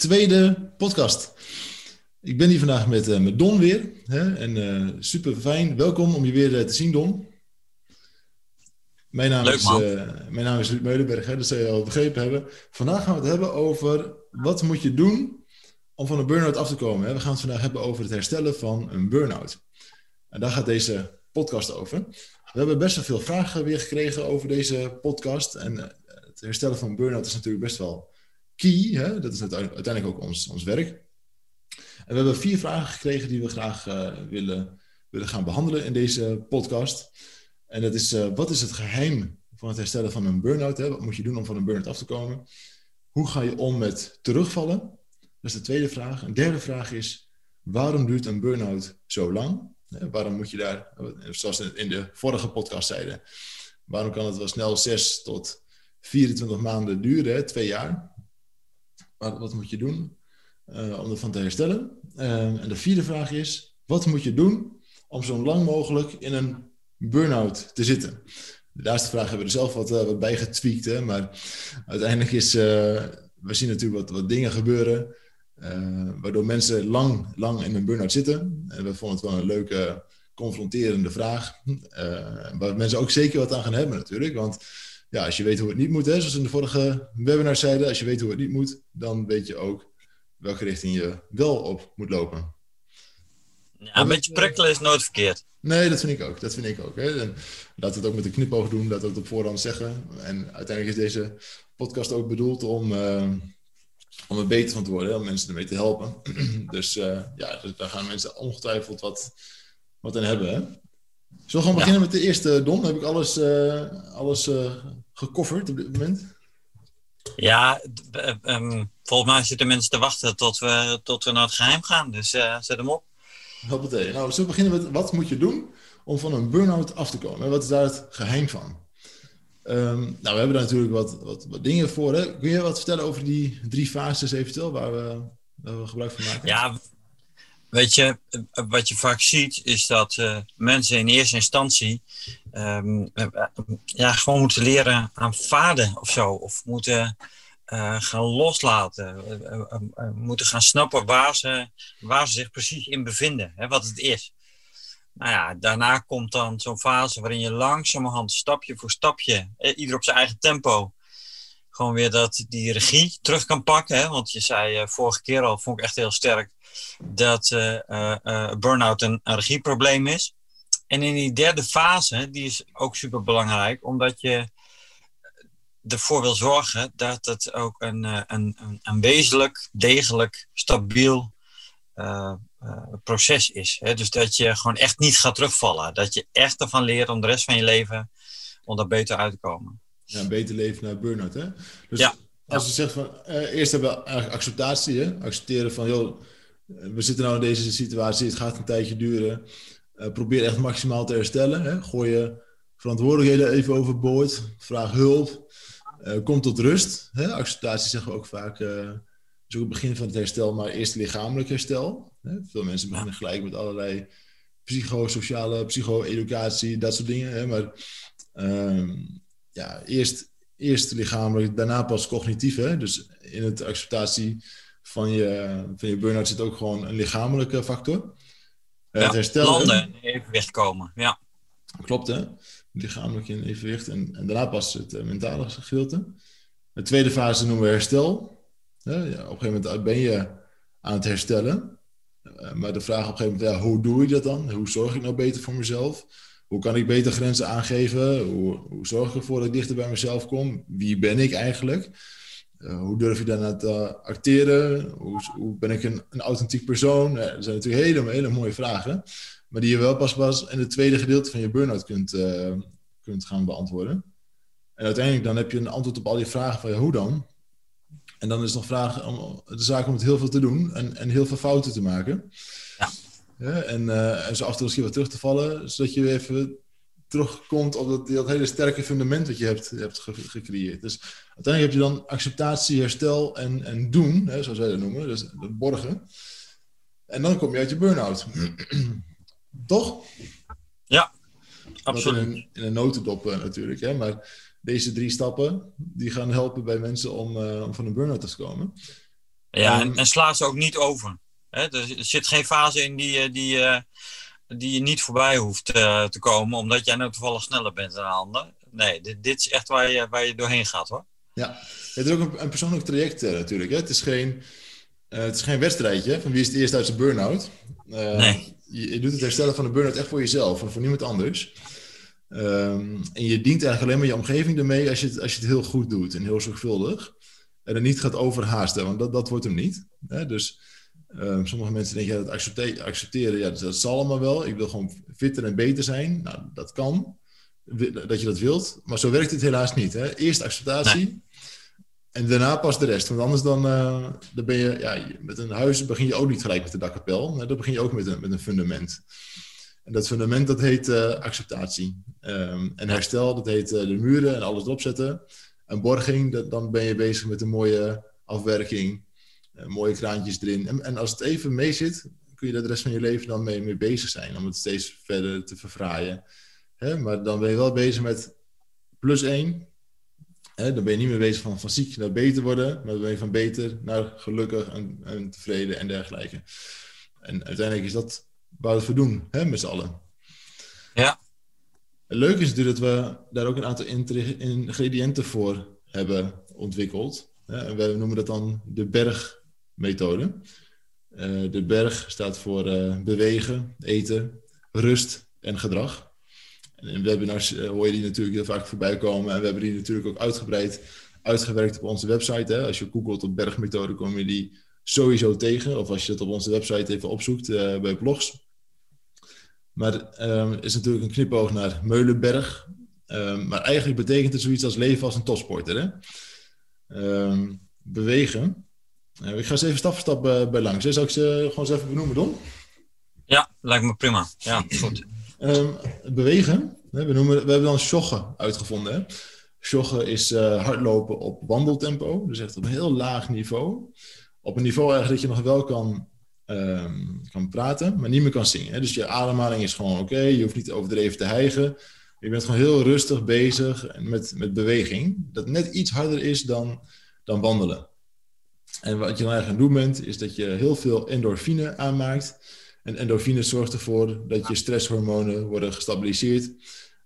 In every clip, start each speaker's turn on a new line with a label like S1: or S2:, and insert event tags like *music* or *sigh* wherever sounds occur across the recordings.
S1: tweede podcast. Ik ben hier vandaag met, uh, met Don weer. Hè? En uh, super fijn. Welkom om je weer uh, te zien, Don. Mijn naam,
S2: Leuk,
S1: is, mijn naam is Ruud Meulenberg, hè? dat zou je al begrepen hebben. Vandaag gaan we het hebben over wat moet je doen om van een burn-out af te komen. Hè? We gaan het vandaag hebben over het herstellen van een burn-out. En daar gaat deze podcast over. We hebben best wel veel vragen weer gekregen over deze podcast. En het herstellen van een burn-out is natuurlijk best wel key. Hè? Dat is uiteindelijk ook ons, ons werk. En we hebben vier vragen gekregen die we graag uh, willen, willen gaan behandelen in deze podcast. En dat is, uh, wat is het geheim van het herstellen van een burn-out? Hè? Wat moet je doen om van een burn-out af te komen? Hoe ga je om met terugvallen? Dat is de tweede vraag. Een derde vraag is, waarom duurt een burn-out zo lang? Hè? Waarom moet je daar, zoals in de vorige podcast zeiden, waarom kan het wel snel 6 tot 24 maanden duren, twee jaar? Wat, wat moet je doen uh, om ervan te herstellen? Uh, en de vierde vraag is, wat moet je doen om zo lang mogelijk in een burn-out te zitten? De laatste vraag hebben we er zelf wat, uh, wat bij getweakt, hè? maar uiteindelijk is, we zien natuurlijk wat, wat dingen gebeuren, waardoor mensen lang, lang in een burn-out zitten. En we vonden het wel een leuke, confronterende vraag, waar mensen ook zeker wat aan gaan hebben natuurlijk, want ja, als je weet hoe het niet moet, hè, zoals in de vorige webinar zeiden, als je weet hoe het niet moet, dan weet je ook welke richting je wel op moet lopen.
S2: Ja, een beetje prikkelen is nooit verkeerd.
S1: Nee, dat vind ik ook. Dat vind ik ook. Hè. En laten we het ook met een knipoog doen, laten we het op voorhand zeggen. En uiteindelijk is deze podcast ook bedoeld om, uh, om er beter van te worden, om mensen ermee te helpen. *clears throat* dus uh, ja, daar gaan mensen ongetwijfeld wat, wat aan hebben. Hè. Zullen we gewoon beginnen met de eerste, Don? Heb ik alles, uh, alles uh, gecoverd op dit moment?
S2: Ja, um, volgens mij zitten mensen te wachten tot we, tot we naar het geheim gaan. Dus uh, zet hem op.
S1: Wat betekent? Nou, zullen we beginnen met wat moet je doen om van een burn-out af te komen? En wat is daar het geheim van? Um, nou, we hebben daar natuurlijk wat, wat, wat dingen voor. Hè? Kun je wat vertellen over die drie fases eventueel waar we, waar we gebruik van maken?
S2: Ja, Weet je, wat je vaak ziet is dat uh, mensen in eerste instantie um, uh, ja, gewoon moeten leren aanvaarden of zo. Of moeten uh, gaan loslaten. moeten gaan snappen waar ze, waar ze zich precies in bevinden. Hè, wat het is. Nou ja, daarna komt dan zo'n fase waarin je langzamerhand stapje voor stapje, ieder op zijn eigen tempo, gewoon weer dat, die regie terug kan pakken. Hè? Want je zei vorige keer al, vond ik echt heel sterk dat uh, uh, burn-out een, regieprobleem is. En in die derde fase, die is ook super belangrijk, omdat je ervoor wil zorgen dat het ook een, een, een, wezenlijk, degelijk, stabiel proces is. Hè? Dus dat je gewoon echt niet gaat terugvallen. Dat je echt ervan leert om de rest van je leven om daar beter uit te komen.
S1: Ja, beter leven naar burn-out, hè? Dus ja. als je zegt van, eerst hebben we acceptatie, hè? Accepteren van, joh, we zitten nou in deze situatie, het gaat een tijdje duren. Uh, probeer echt maximaal te herstellen. Hè? Gooi je verantwoordelijkheden even overboord. Vraag hulp. Uh, kom tot rust. Hè? Acceptatie zeggen we ook vaak. Uh, is ook het begin van het herstel, maar eerst lichamelijk herstel. Hè? Veel mensen beginnen gelijk met allerlei psychosociale, psycho-educatie, dat soort dingen. Hè? Maar uh, ja, eerst, eerst lichamelijk, daarna pas cognitief. Hè? Dus in het acceptatie van je, van je burn-out zit ook gewoon een lichamelijke factor.
S2: Ja, het herstellen. Landen in evenwicht komen, ja.
S1: Klopt, hè? Lichamelijk in evenwicht. En, en daarna pas het uh, mentale gedeelte. De tweede fase noemen we herstel. Ja, ja, op een gegeven moment ben je aan het herstellen. Uh, maar de vraag op een gegeven moment, ja, hoe doe je dat dan? Hoe zorg ik nou beter voor mezelf? Hoe kan ik beter grenzen aangeven? Hoe, hoe zorg ik ervoor dat ik dichter bij mezelf kom? Wie ben ik eigenlijk? Uh, hoe durf je daarna te acteren? Hoe, hoe ben ik een, een, authentiek persoon? Ja, dat zijn natuurlijk hele, hele mooie vragen. Maar die je wel pas pas in het tweede gedeelte van je burn-out kunt, uh, kunt gaan beantwoorden. En uiteindelijk dan heb je een antwoord op al die vragen van ja, hoe dan? En dan is het nog vraag om, de zaak om het heel veel te doen en, en heel veel fouten te maken. Ja. en, uh, en zo af en toe eens wat terug te vallen, zodat je weer even terugkomt op dat, dat hele sterke fundament dat je hebt, hebt gecreëerd. Dus uiteindelijk heb je dan acceptatie, herstel en, en doen, hè, zoals wij dat noemen, dus borgen. En dan kom je uit je burn-out. *clears throat* Toch?
S2: Ja, absoluut.
S1: In een, in een notendop uh, natuurlijk, hè, maar deze drie stappen die gaan helpen bij mensen om, uh, om van een burn-out te komen.
S2: Ja, en, en sla ze ook niet over. Hè? Er, zit geen fase in die, eh, die, uh, die je niet voorbij hoeft te komen, omdat jij nou toevallig sneller bent dan ander. Nee, dit, dit, is echt waar je, waar je doorheen gaat hoor.
S1: Ja, het is ook een, een persoonlijk traject natuurlijk. Hè? Het, is geen, het is geen wedstrijdje van wie is het eerst uit zijn burn-out.
S2: nee.
S1: Je, je, doet het herstellen van de burn-out echt voor jezelf en voor niemand anders. Um, en je dient eigenlijk alleen maar je omgeving ermee als je, het, als je het heel goed doet en heel zorgvuldig. En er niet gaat overhaasten, want dat, dat wordt hem niet. Hè? Dus um, sommige mensen denken, ja, dat accepteren, accepteren ja, dat, zal allemaal wel. Ik wil gewoon fitter en beter zijn. Nou, dat kan, dat je dat wilt. Maar zo werkt het helaas niet. Hè? Eerst acceptatie nee. en daarna pas de rest. Want anders dan, uh, dan ben je, ja, met een huis begin je ook niet gelijk met de dakkapel. Dan begin je ook met een, met een fundament. En dat fundament dat heet uh, acceptatie. Um, en herstel, dat heet uh, de muren en alles erop zetten. En borging, dat, dan ben je bezig met een mooie afwerking, mooie kraantjes erin. En, en, als het even mee zit, kun je daar de rest van je leven dan mee, mee bezig zijn. Om het steeds verder te verfraaien. Hè? Maar dan ben je wel bezig met plus één. Hè? Dan ben je niet meer bezig van, van ziek naar beter worden. Maar dan ben je van beter naar gelukkig en, en tevreden en dergelijke. En uiteindelijk is dat waar we het voor doen, hè, met z'n allen.
S2: Ja.
S1: Leuk is natuurlijk dat we daar ook een aantal ingrediënten voor hebben ontwikkeld. We noemen dat dan de bergmethode. Uh, de berg staat voor uh, bewegen, eten, rust en gedrag. En in webinars uh, hoor je die natuurlijk heel vaak voorbij komen. En we hebben die natuurlijk ook uitgebreid uitgewerkt op onze website. Hè. Als je googelt op bergmethode, kom je die sowieso tegen. Of als je het op onze website even opzoekt bij blogs. Maar um, is natuurlijk een knipoog naar Meulenberg. Um, maar eigenlijk betekent het zoiets als leven als een topsporter. Hè? Um, bewegen. Uh, ik ga eens even stap voor stap uh, bij langs. Zal ik ze gewoon eens even benoemen, Don?
S2: Ja, lijkt me prima. Ja, goed.
S1: bewegen. We, noemen, we hebben dan joggen uitgevonden. Hè? Joggen is uh, hardlopen op wandeltempo. Dus echt op een heel laag niveau. Op een niveau eigenlijk dat je nog wel kan um, kan praten, maar niet meer kan zingen. Hè? Dus je ademhaling is gewoon oké, okay, je hoeft niet overdreven te hijgen. Je bent gewoon heel rustig bezig met, met beweging, dat net iets harder is dan, dan wandelen. En wat je dan eigenlijk aan doen bent, is dat je heel veel endorfine aanmaakt. En endorfine zorgt ervoor dat je stresshormonen worden gestabiliseerd.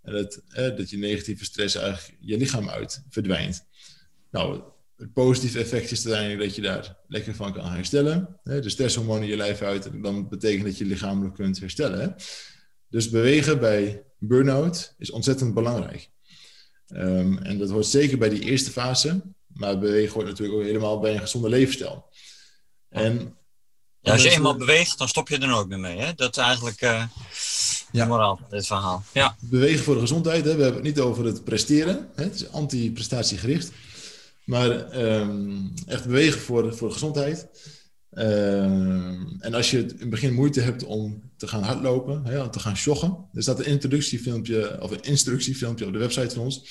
S1: En dat, dat je negatieve stress eigenlijk je lichaam uit verdwijnt. Nou, het positieve effect is uiteindelijk dat je daar lekker van kan herstellen. Hè? De stresshormonen je lijf uit, dan betekent dat je lichamelijk kunt herstellen. Dus bewegen bij burn-out is ontzettend belangrijk. Um, en dat hoort zeker bij die eerste fase, maar bewegen hoort natuurlijk ook helemaal bij een gezonde levensstijl. En
S2: ja, als je eenmaal beweegt, dan stop je er nooit meer mee. Hè? Dat is eigenlijk uh, ja. de moraal van dit verhaal. Ja.
S1: Bewegen voor de gezondheid, hè? we hebben het niet over het presteren. Hè? Het is anti-prestatiegericht. Maar um, echt bewegen voor, voor de gezondheid. Um, en als je in het begin moeite hebt om te gaan hardlopen, hè, om te gaan joggen, er staat een introductiefilmpje of een instructiefilmpje op de website van ons.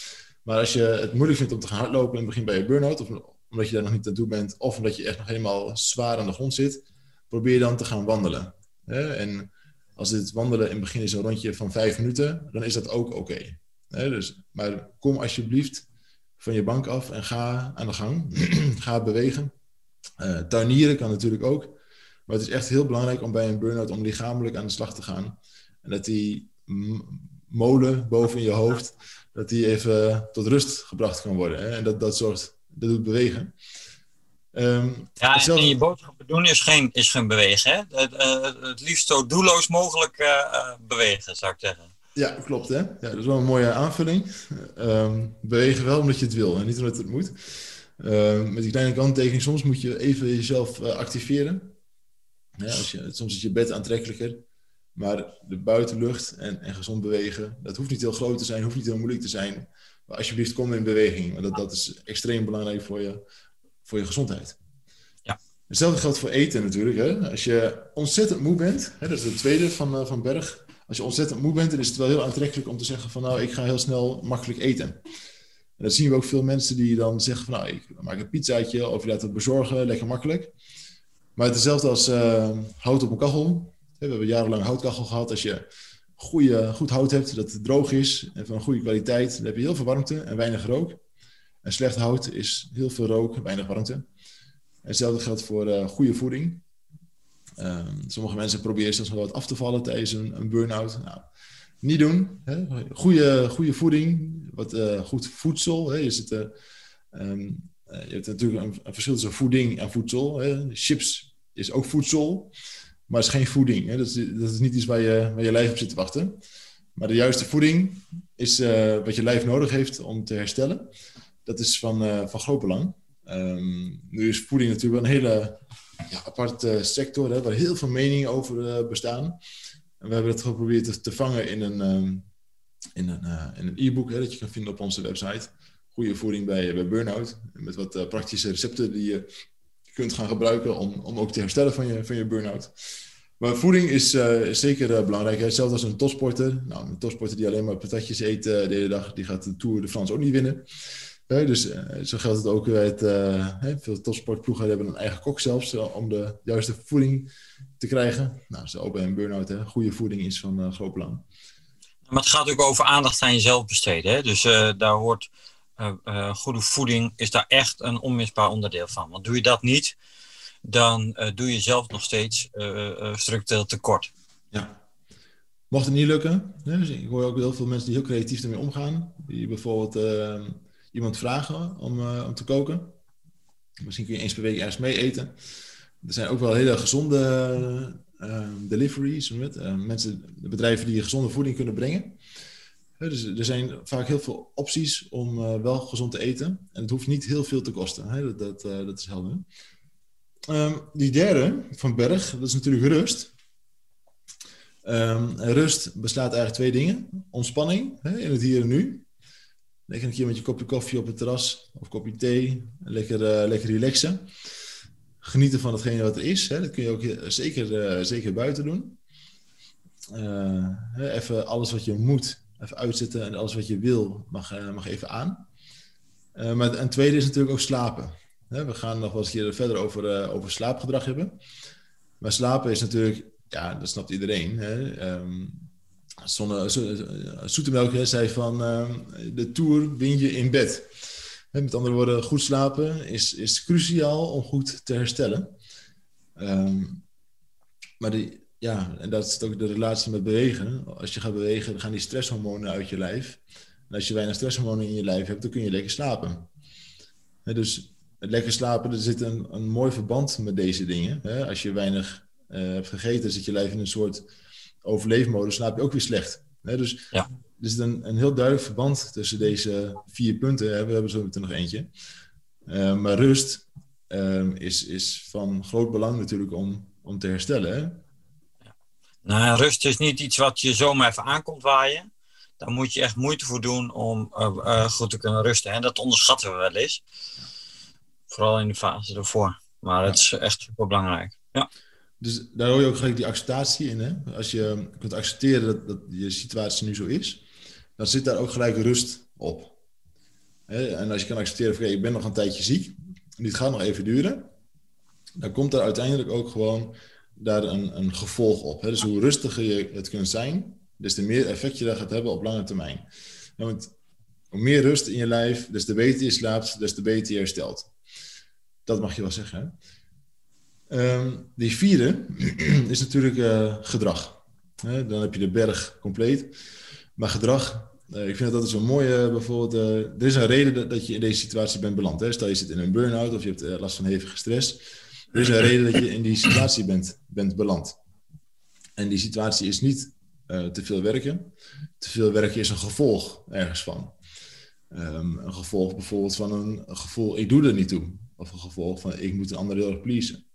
S1: Maar als je het moeilijk vindt om te gaan hardlopen het begin bij je burn-out, of omdat je daar nog niet aan toe bent, of omdat je echt nog helemaal zwaar aan de grond zit, probeer dan te gaan wandelen. Hè? En als dit wandelen in het begin is een rondje van vijf minuten, dan is dat ook oké. Dus, maar kom alsjeblieft van je bank af en ga aan de gang. *clears throat* ga bewegen. Uh, tuinieren kan natuurlijk ook. Maar het is echt heel belangrijk om bij een burn-out om lichamelijk aan de slag te gaan. En dat die molen boven in je hoofd, dat die even tot rust gebracht kan worden. Hè? En dat, dat zorgt, dat doet bewegen.
S2: Um, ja, en je boodschappen doen is geen, is geen bewegen. Hè? Het, uh, het liefst zo doelloos mogelijk uh, bewegen, zou ik zeggen.
S1: Ja, klopt hè. Ja, dat is wel een mooie aanvulling. Um, bewegen wel omdat je het wil en niet omdat het moet. Um, met die kleine kanttekening, soms moet je even jezelf uh, activeren. Ja, als je, soms is je bed aantrekkelijker. Maar de buitenlucht en, en gezond bewegen, dat hoeft niet heel groot te zijn, hoeft niet heel moeilijk te zijn. Maar alsjeblieft, kom in beweging. Want dat, dat is extreem belangrijk voor je voor je gezondheid.
S2: Ja.
S1: Hetzelfde geldt voor eten natuurlijk. Hè? Als je ontzettend moe bent, hè, dat is de tweede van, uh, van Berg. Als je ontzettend moe bent, dan is het wel heel aantrekkelijk om te zeggen van nou, ik ga heel snel makkelijk eten. En dat zien we ook veel mensen die dan zeggen van nou, ik maak een pizzaatje of je laat het bezorgen, lekker makkelijk. Maar het is hetzelfde als uh, hout op een kachel. We hebben jarenlang houtkachel gehad. Als je goede, goed hout hebt, dat het droog is en van goede kwaliteit, dan heb je heel veel warmte en weinig rook. En slecht hout is heel veel rook, weinig warmte. En hetzelfde geldt voor uh, goede voeding. Uh, sommige mensen proberen zelfs wat af te vallen tijdens een, een burn-out. Nou, niet doen. Hè? Goede, goede voeding, wat uh, goed voedsel. Hè? Je, zit, um, je hebt natuurlijk een, een, verschil tussen voeding en voedsel. Hè? Chips is ook voedsel, maar het is geen voeding. Hè? Dat, is, dat is niet iets waar je, je lijf op zit te wachten. Maar de juiste voeding is uh, wat je lijf nodig heeft om te herstellen. Dat is van, uh, van groot belang. Um, nu is voeding natuurlijk een hele ja, aparte sector, hè, waar heel veel meningen over uh, bestaan. En we hebben het geprobeerd te, vangen in een, um, in een, in een e-book dat je kan vinden op onze website. Goede voeding bij, bij burn-out. Met wat praktische recepten die je kunt gaan gebruiken om, om ook te herstellen van je, van je burn-out. Maar voeding is, is zeker belangrijk. Hetzelfde als een topsporter. Nou, een topsporter die alleen maar patatjes eet de hele dag, die gaat de Tour de France ook niet winnen. Dus zo geldt het ook het, veel topsportploegen hebben een eigen kok zelfs om de juiste voeding te krijgen. Nou, zo ook bij een burn-out, hè. goede voeding is van groot belang.
S2: Maar het gaat ook over aandacht aan jezelf besteden. Hè? Dus daar hoort goede voeding is daar echt een onmisbaar onderdeel van. Want doe je dat niet, dan doe je zelf nog steeds structureel tekort.
S1: Ja. Mocht het niet lukken, dus ik hoor ook heel veel mensen die heel creatief ermee omgaan. Die bijvoorbeeld iemand vragen om, om te koken. Misschien kun je eens per week ergens mee eten. Er zijn ook wel hele gezonde deliveries, mensen, bedrijven die gezonde voeding kunnen brengen. Dus er zijn vaak heel veel opties om wel gezond te eten. En het hoeft niet heel veel te kosten. Hè? Dat, dat, dat is helder. Um, die derde van Berg, dat is natuurlijk rust. Um, rust bestaat eigenlijk twee dingen. Ontspanning hè, in het hier en nu. Lekker een keer met je kopje koffie op het terras of kopje thee. Lekker, uh, lekker relaxen. Genieten van hetgene wat er is. Hè. Dat kun je ook zeker, zeker buiten doen. Even alles wat je moet, even uitzetten. En alles wat je wil, mag, mag even aan. maar een tweede is natuurlijk ook slapen. We gaan nog wel eens hier verder over, over slaapgedrag hebben. Maar slapen is natuurlijk, ja, dat snapt iedereen. Hè? Um, Zonne, zei van uh, de Tour win je in bed. Met andere woorden, goed slapen is, is cruciaal om goed te herstellen. Um, maar die, ja, en dat is ook de relatie met bewegen. Als je gaat bewegen, dan gaan die stresshormonen uit je lijf. En als je weinig stresshormonen in je lijf hebt, dan kun je lekker slapen. He, dus het lekker slapen, er zit een, een mooi verband met deze dingen. He, als je weinig uh, hebt gegeten, zit je lijf in een soort overleefmodus, slaap je ook weer slecht. dus
S2: ja.
S1: er zit een, een heel duidelijk verband tussen deze vier punten. We hebben zo meteen nog eentje. Uh, maar rust uh, is, is van groot belang natuurlijk om, om te herstellen.
S2: Ja. Nou, rust is niet iets wat je zomaar even aankomt waaien. Daar moet je echt moeite voor doen om uh, uh, goed te kunnen rusten. En dat onderschatten we wel eens. Vooral in de fase ervoor. Maar het is echt super belangrijk. Ja.
S1: Dus daar hoor je ook gelijk die acceptatie in. Hè? Als je kunt accepteren dat, dat je situatie nu zo is, dan zit daar ook gelijk rust op. Hè? En als je kan accepteren van, ik ben nog een tijdje ziek, en dit gaat nog even duren, dan komt er uiteindelijk ook gewoon daar een, een gevolg op. Hè? Dus hoe rustiger je het kunt zijn, des te meer effect je daar gaat hebben op lange termijn. want hoe meer rust in je lijf, des te beter je slaapt, des te beter je herstelt. Dat mag je wel zeggen. Um, die vierde *clears throat* is natuurlijk uh, gedrag. He, dan heb je de berg compleet. Maar gedrag, uh, ik vind dat dat is een mooie, bijvoorbeeld, uh, er is een reden dat, dat, je in deze situatie bent beland. Hè? Stel je zit in een burn-out of je hebt last van hevige stress. Er is een reden dat je in die situatie bent, bent beland. En die situatie is niet te veel werken. Te veel werken is een gevolg ergens van. Um, een gevolg bijvoorbeeld van een, gevoel, ik doe er niet toe. Of een gevolg van, ik moet een ander heel erg pleasen.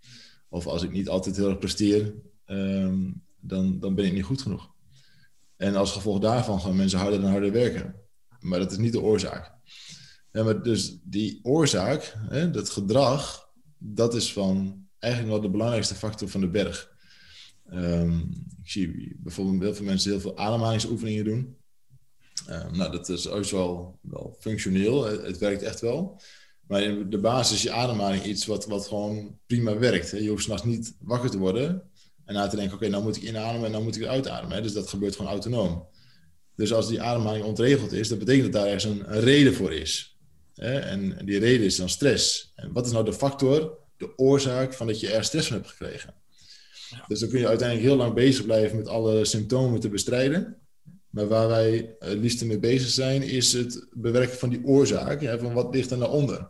S1: Of als ik niet altijd heel erg presteer, um, dan, dan ben ik niet goed genoeg. En als gevolg daarvan gaan mensen harder en harder werken. Maar dat is niet de oorzaak. Ja, maar dus die oorzaak, hè, dat gedrag, dat is van eigenlijk wel de belangrijkste factor van de berg. Ehm, ik zie bijvoorbeeld heel veel mensen heel veel ademhalingsoefeningen doen. Um, nou, dat is ook wel, functioneel. Het, werkt echt wel. Maar in de basis is je ademhaling iets wat, wat gewoon prima werkt. Hè. Je hoeft s'nachts niet wakker te worden en na te denken: oké, nou moet ik inademen en dan moet ik uitademen. Hè. Dus dat gebeurt gewoon autonoom. Dus als die ademhaling ontregeld is, dat betekent dat daar ergens een reden voor is. Hè. En die reden is dan stress. En wat is nou de factor, de oorzaak van dat je er stress van hebt gekregen? Dus dan kun je uiteindelijk heel lang bezig blijven met alle symptomen te bestrijden. Maar waar wij het liefst mee bezig zijn, is het bewerken van die oorzaak. Van wat ligt er naar onder.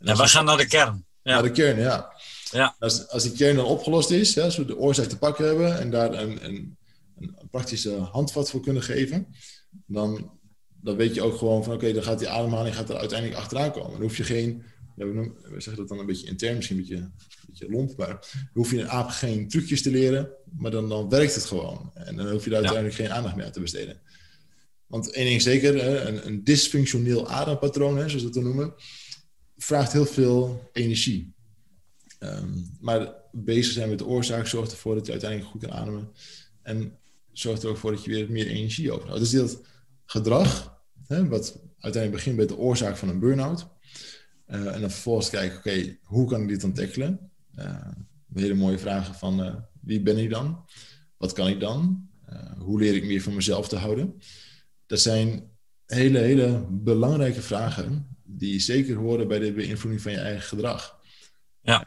S2: Ja, we gaan naar de kern.
S1: Ja. Naar de kern, ja. ja. Als, als die kern dan opgelost is, ja, als we de oorzaak te pakken hebben en daar een, een, een praktische handvat voor kunnen geven, dan, dan weet je ook gewoon van oké, dan gaat die ademhaling gaat er uiteindelijk achteraan komen. Dan hoef je geen ja, we, zeggen dat dan een beetje intern, misschien een beetje, een beetje lomp, maar dan hoef je een aap geen trucjes te leren, maar dan, dan werkt het gewoon. En dan hoef je daar uiteindelijk geen aandacht meer aan te besteden. Want één ding zeker, een, een dysfunctioneel adempatroon, hè, zoals we dat noemen, vraagt heel veel energie. Ehm, maar bezig zijn met de oorzaak zorgt ervoor dat je uiteindelijk goed kan ademen. En zorgt er ook voor dat je weer meer energie overhoudt. Dus dat gedrag, hè, wat uiteindelijk begint bij de oorzaak van een burn-out, uh, en dan vervolgens kijken, oké, hoe kan ik dit dan tackelen? Uh, hele mooie vragen van uh, wie ben ik dan? Wat kan ik dan? hoe leer ik meer van mezelf te houden? Dat zijn hele, hele belangrijke vragen die zeker horen bij de beïnvloeding van je eigen gedrag.
S2: Ja,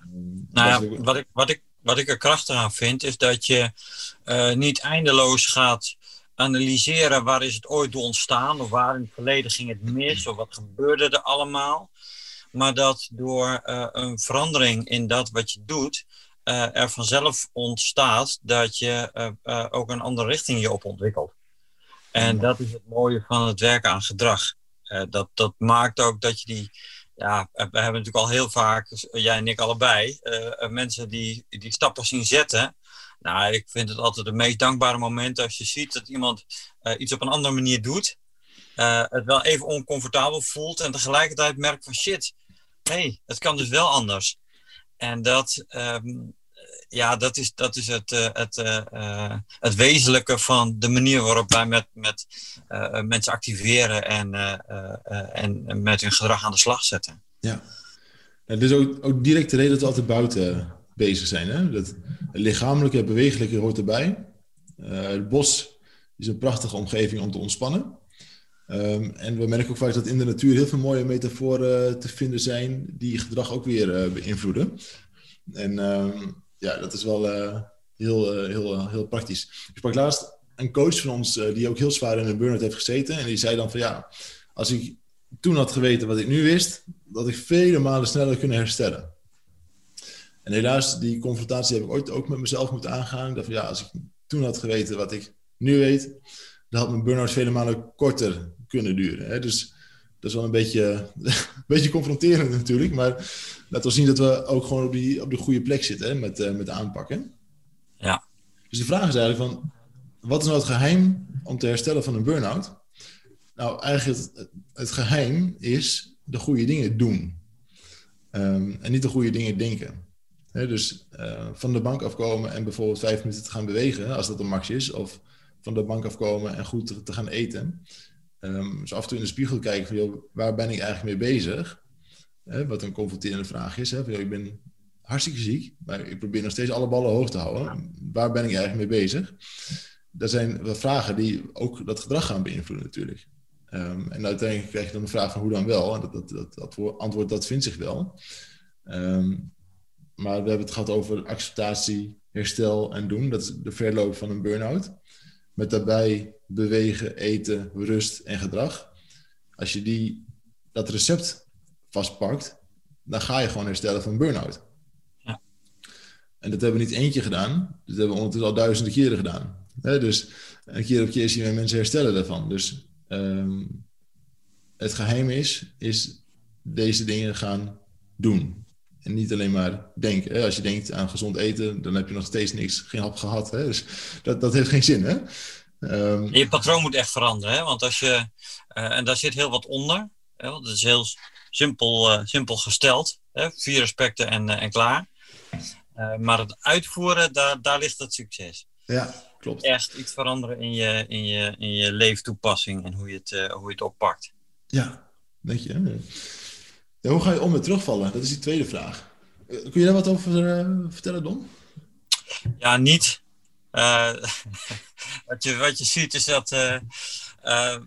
S2: nou ja, wat ik, wat, ik, wat ik er krachtig aan vind, is dat je niet eindeloos gaat analyseren waar is het ooit door ontstaan of waar in het verleden ging het mis of wat gebeurde er allemaal maar dat door uh, een verandering in dat wat je doet, uh, er vanzelf ontstaat dat je uh, ook een andere richting je op ontwikkelt. En dat is het mooie van het werken aan gedrag. dat, dat maakt ook dat je die, ja, we hebben natuurlijk al heel vaak, jij en ik allebei, mensen die, die stappen zien zetten. Nou, ik vind het altijd het meest dankbare moment als je ziet dat iemand iets op een andere manier doet. het wel even oncomfortabel voelt en tegelijkertijd merkt van shit, hey, het kan dus wel anders. En dat, ehm, ja, dat is, dat is het, uh, het, het wezenlijke van de manier waarop wij met, met mensen activeren en, en met hun gedrag aan de slag zetten.
S1: Ja, ja dus ook, ook direct de reden dat we altijd buiten bezig zijn. Hè? Dat, lichamelijke bewegelijke hoort erbij. het bos is een prachtige omgeving om te ontspannen. Ehm, en we merken ook vaak dat in de natuur heel veel mooie metaforen eh, te vinden zijn die gedrag ook weer uh, beïnvloeden. En ehm, ja, dat is wel heel, heel, heel praktisch. Ik sprak laatst een coach van ons die ook heel zwaar in een burn-out heeft gezeten. En die zei dan van ja, als ik toen had geweten wat ik nu wist, dat ik vele malen sneller kunnen herstellen. En helaas, die confrontatie heb ik ooit ook met mezelf moeten aangaan. Ik dacht van ja, als ik toen had geweten wat ik nu weet, dan had mijn burn-out vele malen korter kunnen duren. Hè? Dus dat is wel een beetje, een *laughs* beetje confronterend natuurlijk. Maar laten we zien dat we ook gewoon op, die, op de goede plek zitten hè? Met, uh, met aanpakken.
S2: Ja.
S1: Dus de vraag is eigenlijk van, wat is nou het geheim om te herstellen van een burn-out? Nou, eigenlijk het, het geheim is de goede dingen doen. Um, en niet de goede dingen denken. Dus uh, van de bank afkomen en bijvoorbeeld vijf minuten te gaan bewegen, als dat een max is. Of van de bank afkomen en goed te, gaan eten. Um, dus af en toe in de spiegel kijken van, joh, waar ben ik eigenlijk mee bezig? wat een confronterende vraag is. Hè? Van, ik ben hartstikke ziek, maar ik probeer nog steeds alle ballen hoog te houden. Waar ben ik eigenlijk mee bezig? Dat zijn wat vragen die ook dat gedrag gaan beïnvloeden natuurlijk. Um, en uiteindelijk krijg je dan de vraag van hoe dan wel? En dat, dat, dat, dat antwoord dat vindt zich wel. Um, maar we hebben het gehad over acceptatie, herstel en doen. Dat is de verloop van een burn-out. Met daarbij bewegen, eten, rust en gedrag. Als je die, dat recept vastpakt, dan ga je gewoon herstellen van burn-out. Ja. En dat hebben we niet eentje gedaan. Dat hebben we ondertussen al duizenden keren gedaan. dus een keer op keer zien we mensen herstellen daarvan. Dus um, het geheim is, is deze dingen gaan doen. En niet alleen maar denken. Als je denkt aan gezond eten, dan heb je nog steeds niks, geen hap gehad. Hè? Dus dat, dat heeft geen zin. Hè?
S2: Um, je patroon moet echt veranderen. Hè? Want als je, uh, en daar zit heel wat onder. Hè, want het is heel simpel, simpel gesteld. Hè, vier aspecten en, en klaar. maar het uitvoeren, daar, daar ligt het succes.
S1: Ja, klopt.
S2: Echt iets veranderen in je, in je, in je leeftoepassing en hoe je het, hoe je het oppakt.
S1: Ja, denk je. Hoe ga je om met terugvallen? Dat is die tweede vraag. Kun je daar wat over vertellen, Don?
S2: Ja, niet. Uh, *laughs* wat, je, wat je ziet is dat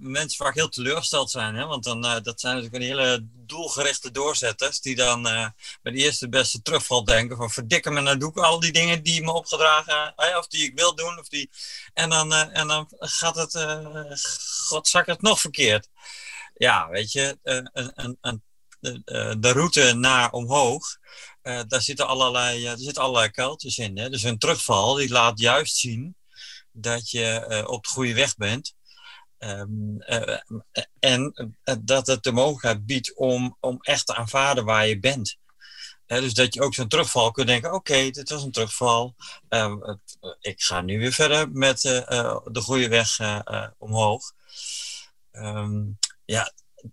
S2: mensen vaak heel teleurgesteld zijn. Hè? Want dan, dat zijn natuurlijk een hele doelgerichte doorzetters. Die dan bij de eerste beste terugval denken. Van verdikken me, nou doe ik al die dingen die me opgedragen. of die ik wil doen. Of die, en, dan, en dan gaat het, godzak het nog verkeerd. Ja, weet je. een, een, een, de, de route naar omhoog uh, daar zitten allerlei, uh, er zitten allerlei kuiltjes in. Hè? Dus een terugval die laat juist zien dat je op de goede weg bent. Um, en dat het de mogelijkheid biedt om, om echt te aanvaarden waar je bent. dus dat je ook zo'n terugval kunt denken: oké, dit was een terugval. ik ga nu weer verder met de goede weg omhoog. Um, ja,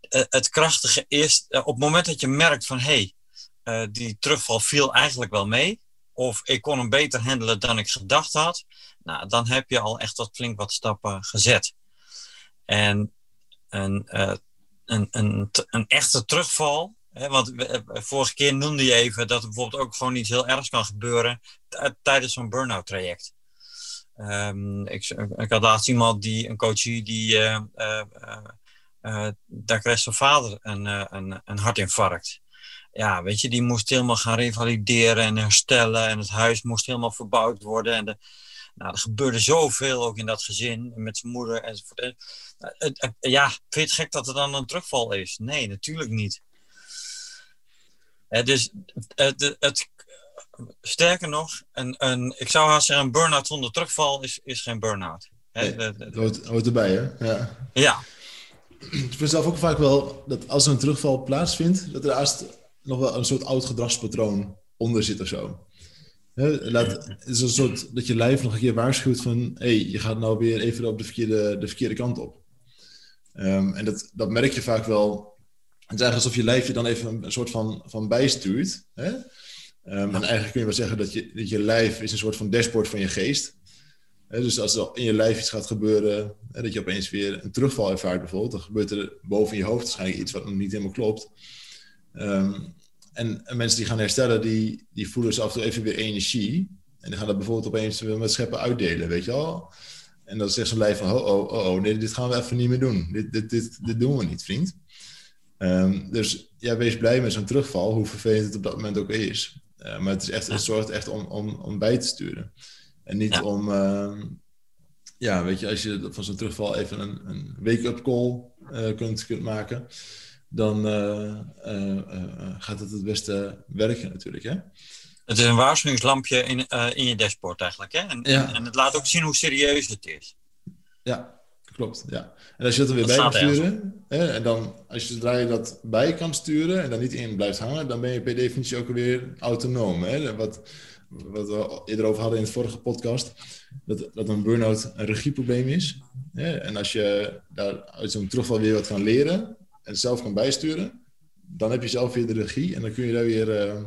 S2: het krachtige is op het moment dat je merkt van hé, hey, uh, die terugval viel eigenlijk wel mee. Of ik kon hem beter handelen dan ik gedacht had. Nou, dan heb je al echt wat flink wat stappen gezet. En een, een, een, een echte terugval. Hè, want eh, vorige keer noemde je even dat er bijvoorbeeld ook gewoon iets heel ergs kan gebeuren tijdens zo'n burn-out traject. Um, ik, ik, had laatst iemand die, een coachie, die daar kreeg zijn vader een, een, een hartinfarct ja, weet je, die moest helemaal gaan revalideren en herstellen. En het huis moest helemaal verbouwd worden. En de, nou, er gebeurde zoveel ook in dat gezin, met zijn moeder enzovoort. Ja, vind je het gek dat er dan een terugval is? Nee, natuurlijk niet. dus het, het, sterker nog, een, een, ik zou haast zeggen, een burn-out zonder terugval is, is geen burn-out.
S1: Nee, hoort, hoort erbij, hè? Ja.
S2: ja.
S1: Ik vind zelf ook vaak wel dat als er een terugval plaatsvindt, dat er haast nog wel een soort oud gedragspatroon onder zit of zo. laat, het is een soort dat je lijf nog een keer waarschuwt van... hé, hey, je gaat nou weer even op de verkeerde, de verkeerde kant op. Um, en dat, dat merk je vaak wel. Het is eigenlijk alsof je lijf je dan even een soort van, van bijstuurt. Hè? Um, en eigenlijk kun je wel zeggen dat je, dat je lijf is een soort van dashboard van je geest. Dus als er in je lijf iets gaat gebeuren, dat je opeens weer een terugval ervaart bijvoorbeeld, dan gebeurt er boven je hoofd waarschijnlijk iets wat nog niet helemaal klopt. Um, en, mensen die gaan herstellen, die, die voelen ze af en toe even weer energie. En die gaan dat bijvoorbeeld opeens met scheppen uitdelen, weet je wel. En dan zegt zo'n lijf van, oh, oh, oh, oh, nee, dit gaan we even niet meer doen. Dit, dit, dit, dit doen we niet, vriend. Um, dus ja, wees blij met zo'n terugval, hoe vervelend het op dat moment ook is. Uh, maar het, is echt, het zorgt echt om, om, om bij te sturen. En niet ja. om, uh, ja, weet je, als je van zo'n terugval even een, een wake-up call uh, kunt, kunt maken dan uh, uh, gaat het het beste werken natuurlijk. Hè?
S2: Het is een waarschuwingslampje in, in je dashboard eigenlijk. Hè? En, ja. en, het laat ook zien hoe serieus het is.
S1: Ja, klopt. Ja. En als je dat er weer bij kan sturen, hè, en dan als je zodra je dat bij kan sturen en dan niet in blijft hangen, dan ben je per definitie ook weer autonoom. Hè? Wat, wat we eerder over hadden in het vorige podcast, dat, dat een burn-out een regieprobleem is. En als je daar uit zo'n terugval weer wat kan leren, en zelf kan bijsturen, dan heb je zelf weer de regie en dan kun je daar weer, uh,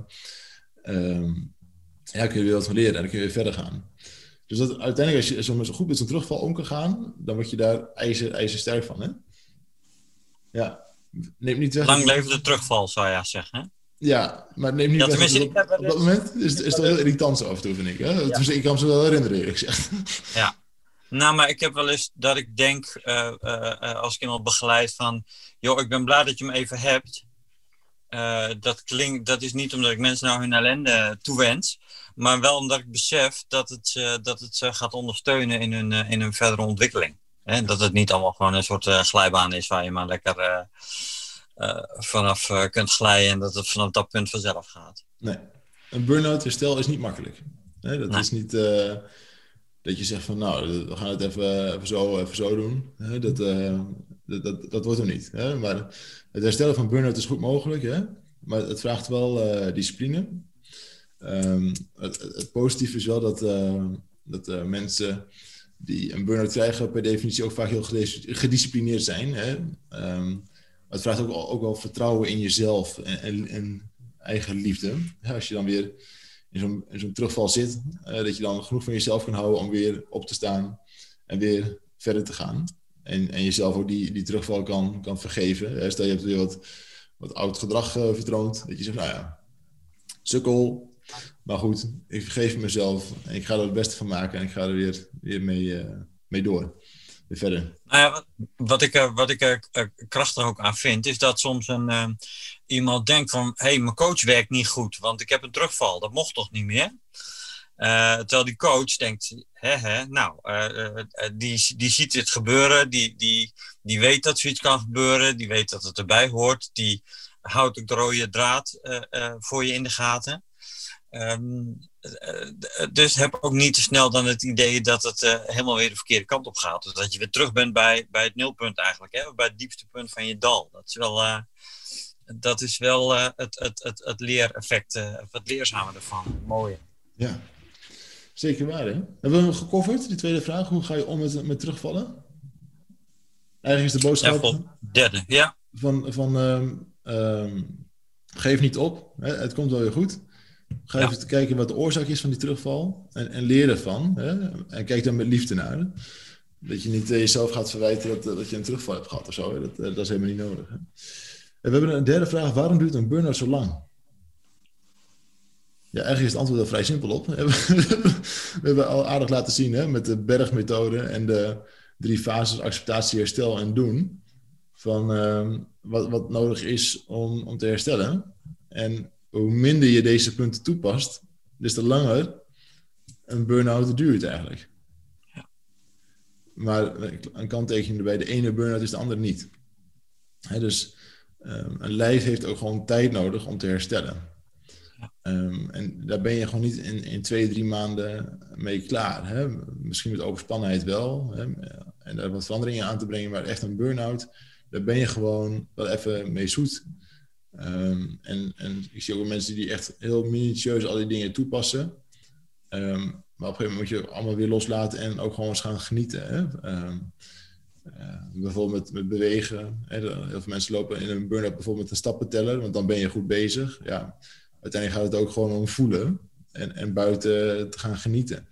S1: uh, ja, kun je weer wat van leren en dan kun je weer verder gaan. Dus dat, uiteindelijk, als je zo, goed met zo'n terugval om kan gaan, dan word je daar ijzer, ijzersterk van. Hè? Ja, neem niet weg.
S2: Lang leven de terugval, zou je zeggen. Hè?
S1: Ja, maar neem niet ja, weg. Op, op, dat moment is, is het heel irritant zo af en toe, vind ik. Hè? Ja. Dus ik kan me ze wel herinneren, eerlijk gezegd. *laughs*
S2: Ja. Nou, maar ik heb wel eens dat ik denk, uh, uh, als ik iemand begeleid van, joh, ik ben blij dat je me even hebt. dat, klinkt, dat is niet omdat ik mensen nou hun ellende toewens, maar wel omdat ik besef dat het, dat het ze gaat ondersteunen in hun, in hun verdere ontwikkeling. Hè? Dat het niet allemaal gewoon een soort glijbaan is waar je maar lekker vanaf kunt glijden en dat het vanaf dat punt vanzelf gaat.
S1: Nee, een burn-out herstel is niet makkelijk. Nee, dat nee. is niet dat je zegt van nou, we gaan het even, even, zo, even zo doen. Hè? Dat, uh, dat, dat, dat, wordt er niet. Hè? Maar het herstellen van burn-out is goed mogelijk, hè? maar het vraagt wel uh, discipline. Um, het, het, positieve is wel dat, uh, dat mensen die een burn-out krijgen per definitie ook vaak heel gedisciplineerd zijn. Hè? Um, het vraagt ook, ook wel vertrouwen in jezelf en, en, en eigen liefde. Ja, als je dan weer in zo'n, terugval zit, uh, dat je dan genoeg van jezelf kan houden om weer op te staan en weer verder te gaan. En, en jezelf ook die, die terugval kan, kan vergeven. Stel je hebt weer wat, wat oud gedrag uh, vertoond, dat je zegt, nou ja, sukkel, maar goed, ik vergeef mezelf en ik ga er het beste van maken en ik ga er weer, uh, mee door.
S2: Nou wat, ik, uh, wat ik er krachtig ook aan vind, is dat soms een, iemand denkt van... hé, hey, mijn coach werkt niet goed, want ik heb een terugval. Dat mocht toch niet meer? terwijl die coach denkt, hè, hè, nou, die, die ziet dit gebeuren, die, die, die weet dat zoiets kan gebeuren, die weet dat het erbij hoort, die houdt de rode draad voor je in de gaten. Um, dus heb ook niet te snel dan het idee dat het uh, helemaal weer de verkeerde kant op gaat. Dus dat je weer terug bent bij, bij het nulpunt eigenlijk, hè? bij het diepste punt van je dal. Dat is wel, uh, dat is wel uh, het, het, het, het leereffect, of het leerzame ervan. Mooi.
S1: Ja, zeker waar. Hè? Hebben we hem gecoverd, die tweede vraag? Hoe ga je om met, met terugvallen? Eigenlijk is de boodschap...
S2: Ja, derde, ja.
S1: Van, van um, um, geef niet op, hè? het komt wel weer goed. Ga even ja. kijken wat de oorzaak is van die terugval en, en leer ervan. Hè? En kijk dan met liefde naar. Dat je niet uh, jezelf gaat verwijten dat, dat je een terugval hebt gehad of zo. Dat, uh, dat is helemaal niet nodig. Hè? En we hebben een derde vraag. Waarom duurt een burn-out zo lang? Ja, eigenlijk is het antwoord er vrij simpel op. *laughs* we hebben al aardig laten zien hè, met de bergmethode en de drie fases acceptatie, herstel en doen. Van uh, wat, wat nodig is om, om te herstellen. En hoe minder je deze punten toepast, des te langer een burn-out duurt eigenlijk. Ja. Maar een kanttekening erbij, de ene burn-out is de andere niet. He, dus um, een lijf heeft ook gewoon tijd nodig om te herstellen. Ja. Um, en daar ben je gewoon niet in, in twee, drie maanden mee klaar. Hè? Misschien met overspannenheid wel. Hè? En daar wat veranderingen aan te brengen, maar echt een burn-out, daar ben je gewoon wel even mee zoet. Um, en, en ik zie ook mensen die echt heel minutieus al die dingen toepassen. Um, maar op een gegeven moment moet je allemaal weer loslaten en ook gewoon eens gaan genieten. Hè? Um, uh, bijvoorbeeld met, bewegen. Hè? Heel veel mensen lopen in een burn-out bijvoorbeeld met een stappenteller, want dan ben je goed bezig. Ja, uiteindelijk gaat het ook gewoon om voelen en, en buiten te gaan genieten.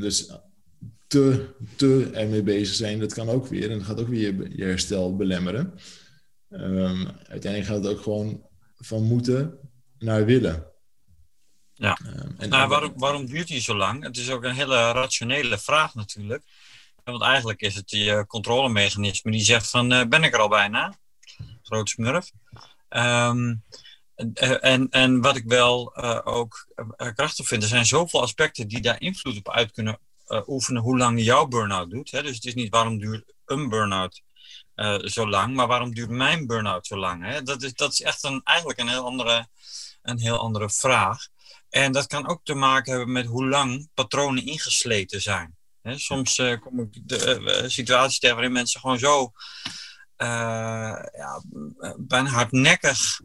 S1: dus te, te ermee bezig zijn, dat kan ook weer. En dat gaat ook weer je herstel belemmeren. Um, uiteindelijk gaat het ook gewoon van moeten naar willen.
S2: Ja. Um, en nou, waarom, waarom duurt die zo lang? Het is ook een hele rationele vraag natuurlijk. Want eigenlijk is het je controlemechanisme die zegt van uh, ben ik er al bijna? Groot smurf. Um, en, en wat ik wel uh, ook krachtig vind, er zijn zoveel aspecten die daar invloed op uit kunnen oefenen hoe lang jouw burn-out doet. Hè? Dus het is niet waarom duurt een burn-out uh, zo lang. Maar waarom duurt mijn burn-out zo lang? Hè? Dat, is, dat is echt een, eigenlijk een heel, andere, een heel andere vraag. En dat kan ook te maken hebben met hoe lang patronen ingesleten zijn. Hè? Soms uh, kom ik de uh, situaties tegen waarin mensen gewoon zo ja, bijna hardnekkig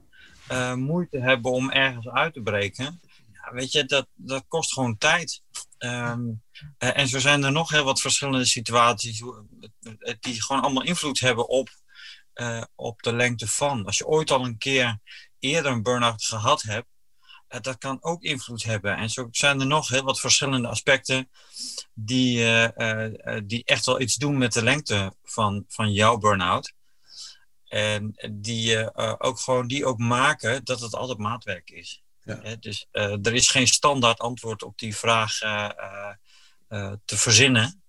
S2: moeite hebben om ergens uit te breken. Weet je, dat, dat kost gewoon tijd. Um, uh, en zo zijn er nog heel wat verschillende situaties die gewoon allemaal invloed hebben op, op de lengte van. Als je ooit al een keer eerder een burn-out gehad hebt, dat kan ook invloed hebben. En zo zijn er nog heel wat verschillende aspecten die, die echt wel iets doen met de lengte van, van jouw burn-out. En die, ook gewoon, die ook maken dat het altijd maatwerk is. Ja. dus er is geen standaard antwoord op die vraag uh, te verzinnen,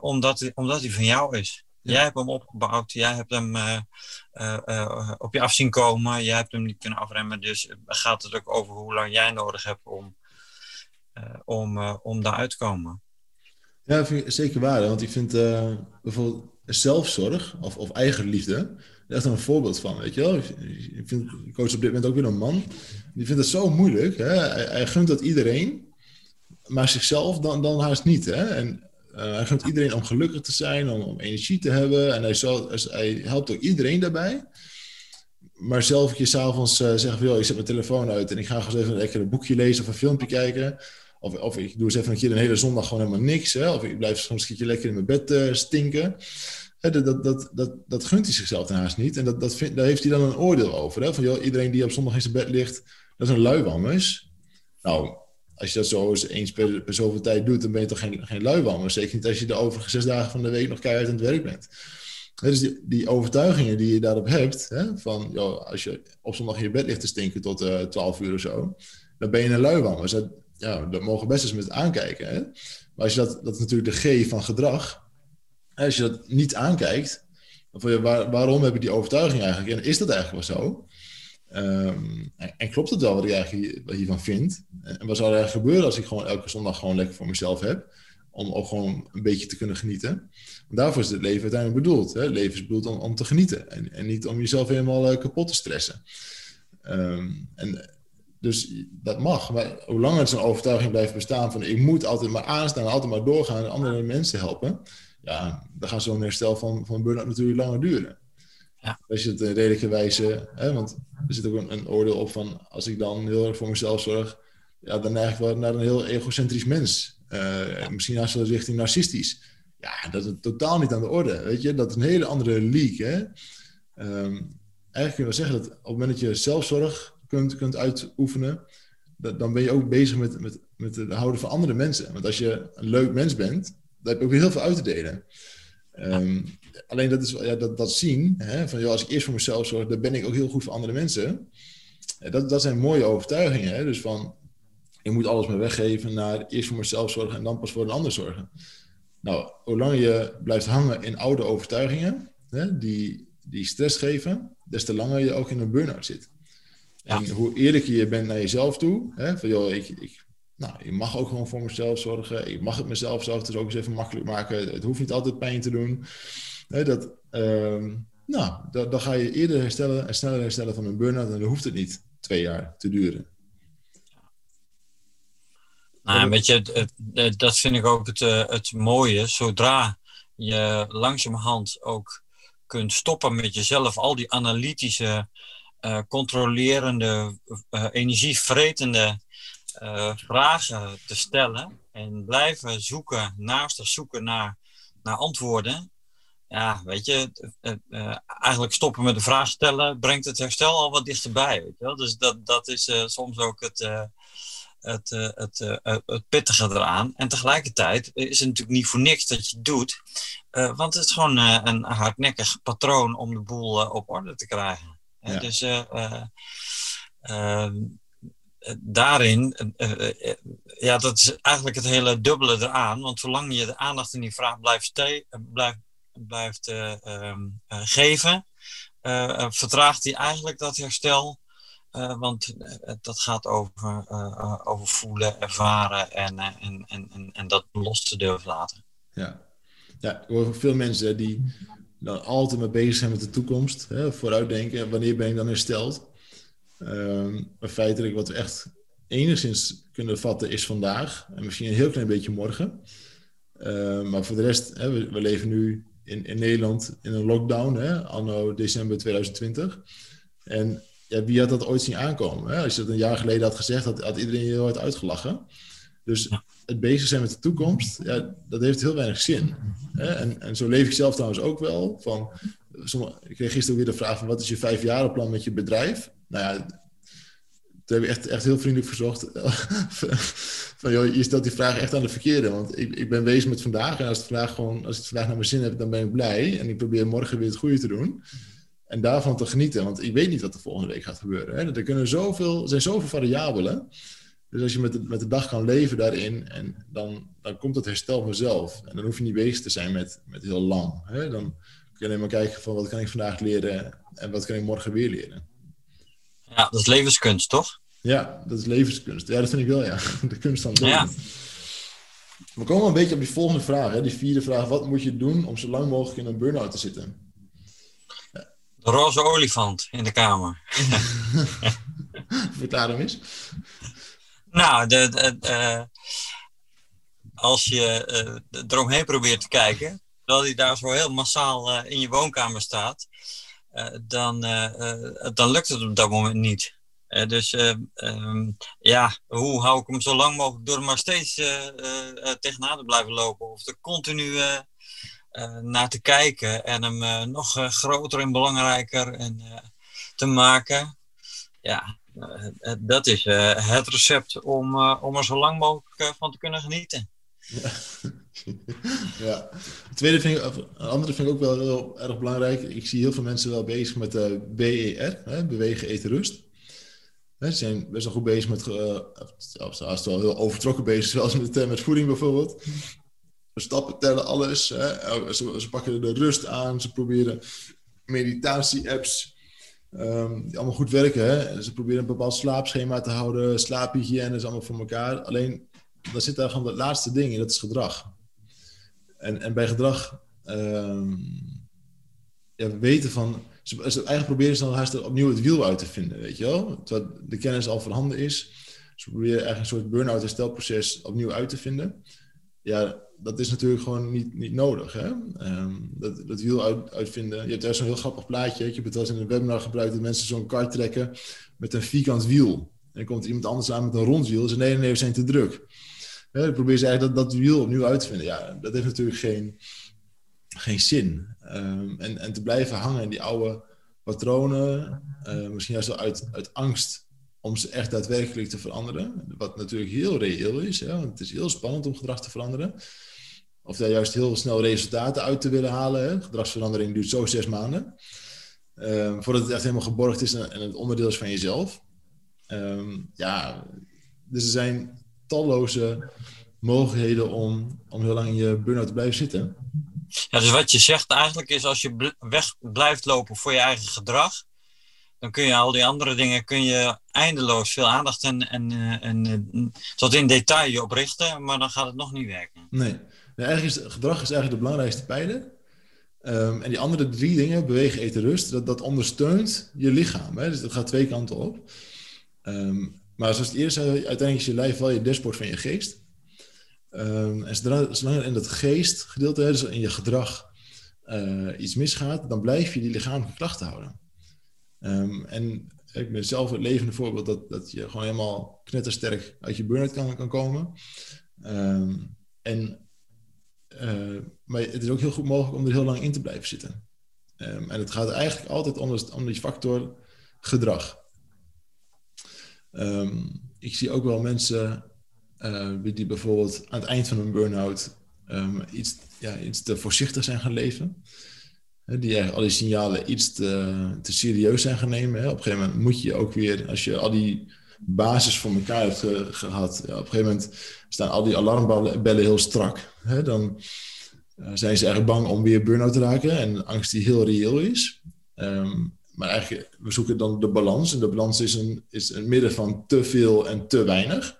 S2: omdat, omdat hij van jou is. Ja. Jij hebt hem opgebouwd, jij hebt hem uh, op je af zien komen, jij hebt hem niet kunnen afremmen. Dus gaat het ook over hoe lang jij nodig hebt om, om, om daaruit te komen.
S1: Ja, vind ik zeker waar. Want ik vind bijvoorbeeld zelfzorg of, of eigenliefde, er een voorbeeld van, weet je wel. Ik vind, coach op dit moment ook weer een man, die vindt het zo moeilijk. Hè? Hij, hij gunt dat iedereen maar zichzelf dan, dan haast niet. Hè? En uh, hij gunt iedereen om gelukkig te zijn, om, energie te hebben. En hij, hij helpt ook iedereen daarbij. Maar zelf je s'avonds uh, zeggen van, ik zet mijn telefoon uit en ik ga gewoon even lekker een boekje lezen of een filmpje kijken. Of, of ik doe eens even een keer een hele zondag gewoon helemaal niks. Hè? Of ik blijf soms een keertje lekker in mijn bed uh, stinken. Dat, dat, dat, dat, gunt hij zichzelf daarnaast niet. En dat, dat daar heeft hij dan een oordeel over. Hè? Van joh, iedereen die op zondag in zijn bed ligt, dat is een luiwammers. Nou, als je dat zo eens, eens per, per zoveel tijd doet, dan ben je toch geen, geen luiwammer. Zeker niet als je de overige zes dagen van de week nog keihard aan het werk bent. Dus die, die overtuigingen die je daarop hebt, hè, van joh, als je op zondag in je bed ligt te stinken tot uh, eh, 12 uur of zo, dan ben je een luiwammer. Dus dat, ja, dat mogen best eens met aankijken. Hè? Maar als je dat, dat is natuurlijk de G van gedrag. Als je dat niet aankijkt, dan je, waar, waarom heb je die overtuiging eigenlijk? En is dat eigenlijk wel zo? Ehm, en, klopt het wel wat ik eigenlijk hiervan vind? En wat zou er eigenlijk gebeuren als ik gewoon elke zondag gewoon lekker voor mezelf heb? Om ook gewoon een beetje te kunnen genieten. Want daarvoor is het leven uiteindelijk bedoeld. Hè? Het leven is bedoeld om, te genieten. En, en niet om jezelf helemaal uh, kapot te stressen. Ehm, en dus dat mag. Maar hoe langer zo'n overtuiging blijft bestaan van ik moet altijd maar aanstaan, altijd maar doorgaan en andere mensen helpen. Ja, dan gaat zo'n herstel van, van burn-out natuurlijk langer duren. Ja. Als je het in redelijke wijze, hè, want er zit ook een, een, oordeel op van als ik dan heel erg voor mezelf zorg, ja, dan neig ik wel naar een heel egocentrisch mens. Uh, Misschien haast wel richting narcistisch. Ja, dat is totaal niet aan de orde. Weet je, dat is een hele andere leak. Hè? Um, eigenlijk kunnen we zeggen dat op het moment dat je zelfzorg kunt, kunt uitoefenen, dat, dan ben je ook bezig met, met, met het houden van andere mensen. Want als je een leuk mens bent, dan heb je ook weer heel veel uit te delen. Ehm, alleen dat, is, ja, dat, dat zien, hè, van joh, als ik eerst voor mezelf zorg, dan ben ik ook heel goed voor andere mensen. Dat, dat zijn mooie overtuigingen. Hè? Dus van, ik moet alles maar weggeven naar eerst voor mezelf zorgen en dan pas voor een ander zorgen. Nou, hoe langer je blijft hangen in oude overtuigingen, hè, die, die stress geven, des te langer je ook in een burn-out zit. En hoe eerlijker je bent naar jezelf toe, hè, van joh, ik, ik, nou, ik mag ook gewoon voor mezelf zorgen, ik mag het mezelf zelf dus ook eens even makkelijk maken, het hoeft niet altijd pijn te doen. Dat, uh, nou, dan, dan ga je eerder herstellen en sneller herstellen van een burn-out en dan hoeft het niet twee jaar te duren.
S2: Nou, weet je, dat vind ik ook het, eh, het mooie. Zodra je langzamerhand ook kunt stoppen met jezelf al die analytische uh, controlerende, uh, energievretende uh, vragen te stellen en blijven zoeken, naast zoeken naar, naar antwoorden. Ja, weet je, eigenlijk stoppen met de vraag stellen brengt het herstel al wat dichterbij. Weet je wel? Dus dat, dat is soms ook het, het, het, het pittige eraan. En tegelijkertijd is het natuurlijk niet voor niks dat je het doet, want het is gewoon een hardnekkig patroon om de boel op orde te krijgen. Ja. Dus uh, daarin, ja, dat is eigenlijk het hele dubbele eraan. Want zolang je de aandacht in die vraag blijft, blijft, blijft ehm, geven, vertraagt hij eigenlijk dat herstel. want dat gaat over, over voelen, ervaren en, en, en, en, dat los te durven laten.
S1: Ja, ja ik hoor veel mensen die dan altijd mee bezig zijn met de toekomst. Hè, vooruitdenken, wanneer ben ik dan hersteld? Um, maar feitelijk wat we echt enigszins kunnen vatten is vandaag. En misschien een heel klein beetje morgen. Uh, maar voor de rest, hè, we, we, leven nu in, in Nederland in een lockdown, hè, anno december 2020. En ja, wie had dat ooit zien aankomen? Hè? Als je dat een jaar geleden had gezegd, had, had iedereen je heel hard uitgelachen. Dus het bezig zijn met de toekomst, ja, dat heeft heel weinig zin. Hè? En, en zo leef ik zelf trouwens ook wel. Van, ik kreeg gisteren weer de vraag van wat is je vijfjarenplan met je bedrijf? Nou ja, toen heb ik echt, echt heel vriendelijk verzocht. *laughs* van, joh, je stelt die vraag echt aan de verkeerde. Want ik, ik ben bezig met vandaag. En als, het vandaag gewoon, als ik het vandaag naar mijn zin heb, dan ben ik blij. En ik probeer morgen weer het goede te doen. En daarvan te genieten. Want ik weet niet wat er volgende week gaat gebeuren. Hè? Er, kunnen zoveel, zijn zoveel variabelen. Dus als je met de, met de dag kan leven daarin, en dan, dan komt het herstel vanzelf. En dan hoef je niet bezig te zijn met, met heel lang. Hè? Dan je alleen maar kijken van wat kan ik vandaag leren en wat kan ik morgen weer leren.
S2: Ja, dat is levenskunst, toch?
S1: Ja, dat is levenskunst. Ja, dat vind ik wel, ja. *laughs* De kunst van leven. Ja. We komen een beetje op die volgende vraag, hè? die vierde vraag. Wat moet je doen om zo lang mogelijk in een burn-out te zitten?
S2: De roze olifant in de kamer. *laughs*
S1: Verklaar hem eens.
S2: Nou, de, de, als je uh, eromheen probeert te kijken, terwijl hij daar zo heel massaal uh, in je woonkamer staat, uh, dan, dan lukt het op dat moment niet. dus um, ja, hoe hou ik hem zo lang mogelijk door maar steeds tegenaan te blijven lopen? Of er continu naar te kijken en hem nog groter en belangrijker en, te maken. Ja, dat is het recept om, om er zo lang mogelijk van te kunnen genieten.
S1: Ja. *laughs* tweede vind ik, een andere vind ik ook wel heel erg belangrijk. Ik zie heel veel mensen wel bezig met uh, BER, hè, bewegen, eten, rust. Ze zijn best wel goed bezig met, uh, als wel heel overtrokken bezig, *laughs* zoals met, met voeding bijvoorbeeld. Stappen tellen, alles. Hè. Oh, ze, ze, pakken de rust aan, ze proberen meditatie-apps um, die allemaal goed werken. Hè. Ze proberen een bepaald slaapschema te houden, slaaphygiëne is allemaal voor elkaar. Alleen dan zit daar gewoon het laatste ding in, dat is gedrag. En, en bij gedrag um, ja, weten van. Ze, ze eigenlijk proberen ze dan haast opnieuw het wiel uit te vinden, weet je wel? Terwijl de kennis al voorhanden is. Ze proberen eigenlijk een soort burn-out herstelproces opnieuw uit te vinden. Ja, dat is natuurlijk gewoon niet, niet nodig. Hè? Um, dat, dat wiel uit, uitvinden. Je hebt daar zo'n heel grappig plaatje. Ik heb het wel eens in een webinar gebruikt dat mensen zo'n kart trekken met een vierkant wiel. En dan komt iemand anders aan met een rond wiel. Ze nee, nee, we zijn te druk. Ik probeer ze eigenlijk dat, dat wiel opnieuw uit te vinden. Ja, dat heeft natuurlijk geen, geen zin. Um, en, en te blijven hangen in die oude patronen, uh, misschien juist wel uit, uit angst om ze echt daadwerkelijk te veranderen. Wat natuurlijk heel reëel is, hè, want het is heel spannend om gedrag te veranderen. Of daar juist heel snel resultaten uit te willen halen. Hè. Gedragsverandering duurt zo zes maanden. Um, voordat het echt helemaal geborgd is en het onderdeel is van jezelf. Um, ja, dus er zijn talloze mogelijkheden om, om heel lang in je burn-out te blijven zitten.
S2: Ja, dus wat je zegt eigenlijk is als je weg blijft lopen voor je eigen gedrag, dan kun je al die andere dingen kun je eindeloos veel aandacht en, en, eh, en, en eh, tot in detail op richten, maar dan gaat het nog niet werken.
S1: Nee, nee eigenlijk is gedrag is eigenlijk de belangrijkste pijler. Um, en die andere drie dingen, bewegen, eten, rust, dat, dat ondersteunt je lichaam. Hè? Dus dat gaat twee kanten op. Um, maar zoals het eerste, uiteindelijk is je lijf wel je dashboard van je geest. Um, en zolang er in dat geestgedeelte, dus in je gedrag, uh, iets misgaat, dan blijf je die lichamelijke klachten houden. Um, en ik ben zelf het levende voorbeeld dat, dat je gewoon helemaal knettersterk uit je burn-out kan, kan komen. Um, en, uh, maar het is ook heel goed mogelijk om er heel lang in te blijven zitten. en het gaat eigenlijk altijd om, om die factor gedrag. Um, ik zie ook wel mensen uh, die bijvoorbeeld aan het eind van een burn-out um, iets, ja, iets te voorzichtig zijn gaan leven. die al die signalen iets te, te serieus zijn gaan nemen. Hè. Op een gegeven moment moet je ook weer, als je al die basis voor elkaar hebt gehad, ja, op een gegeven moment staan al die alarmbellen heel strak. Hè. Dan uh, zijn ze eigenlijk bang om weer burn-out te raken en angst die heel reëel is. Um, maar eigenlijk, we zoeken dan de balans. En de balans is een, is een midden van te veel en te weinig.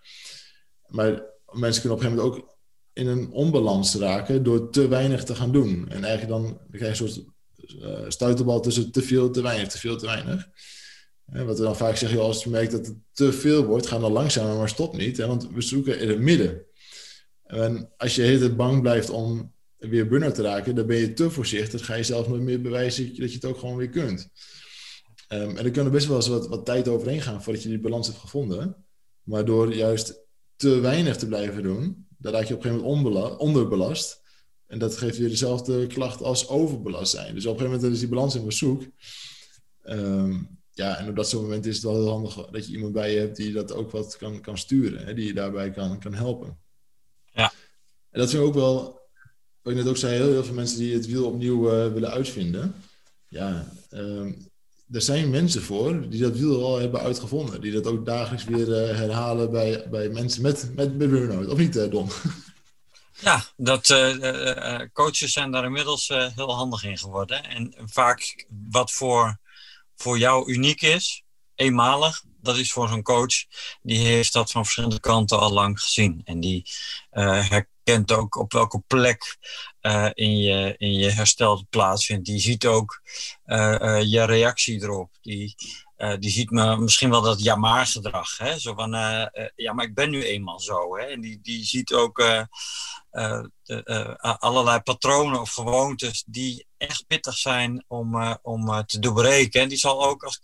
S1: Maar mensen kunnen op een gegeven moment ook in een onbalans raken door te weinig te gaan doen. En eigenlijk dan, krijg je een soort uh, stuiterbal tussen te veel, te weinig, te veel, te weinig. En wat we dan vaak zeggen, als je merkt dat het te veel wordt, ga dan langzamer, maar stop niet. Hè? Want we zoeken in het midden. En als je heel bang blijft om weer burn te raken, dan ben je te voorzichtig. ga je zelf nooit meer bewijzen dat je het ook gewoon weer kunt. Um, en er kunnen best wel eens wat, wat tijd overheen gaan voordat je die balans hebt gevonden. Maar door juist te weinig te blijven doen, dan raak je op een gegeven moment onderbelast. En dat geeft weer dezelfde klacht als overbelast zijn. Dus op een gegeven moment is die balans in bezoek. Um, ja, en op dat soort moment is het wel heel handig dat je iemand bij je hebt die dat ook wat kan, kan sturen. Hè, die je daarbij kan, kan helpen.
S2: Ja.
S1: En dat vind ik ook wel, wat ik net ook zei, heel, heel veel mensen die het wiel opnieuw uh, willen uitvinden. Ja, um, er zijn mensen voor die dat wiel al hebben uitgevonden. Die dat ook dagelijks weer uh, herhalen bij, bij mensen met, met, met. Of niet, uh, Don? *laughs*
S2: Ja, dat, uh, coaches zijn daar inmiddels heel handig in geworden. En vaak wat voor, voor jou uniek is, eenmalig, dat is voor zo'n coach, die heeft dat van verschillende kanten al lang gezien. En die herkent ook op welke plek uh, in, je, in je herstel plaatsvindt. Die ziet ook uh, uh, je reactie erop. Die, die ziet misschien wel dat ja gedrag. Hè? Zo van, ja, maar ik ben nu eenmaal zo. Hè? En die, die ziet ook de, allerlei patronen of gewoontes die echt pittig zijn om, om te doorbreken. En die zal ook als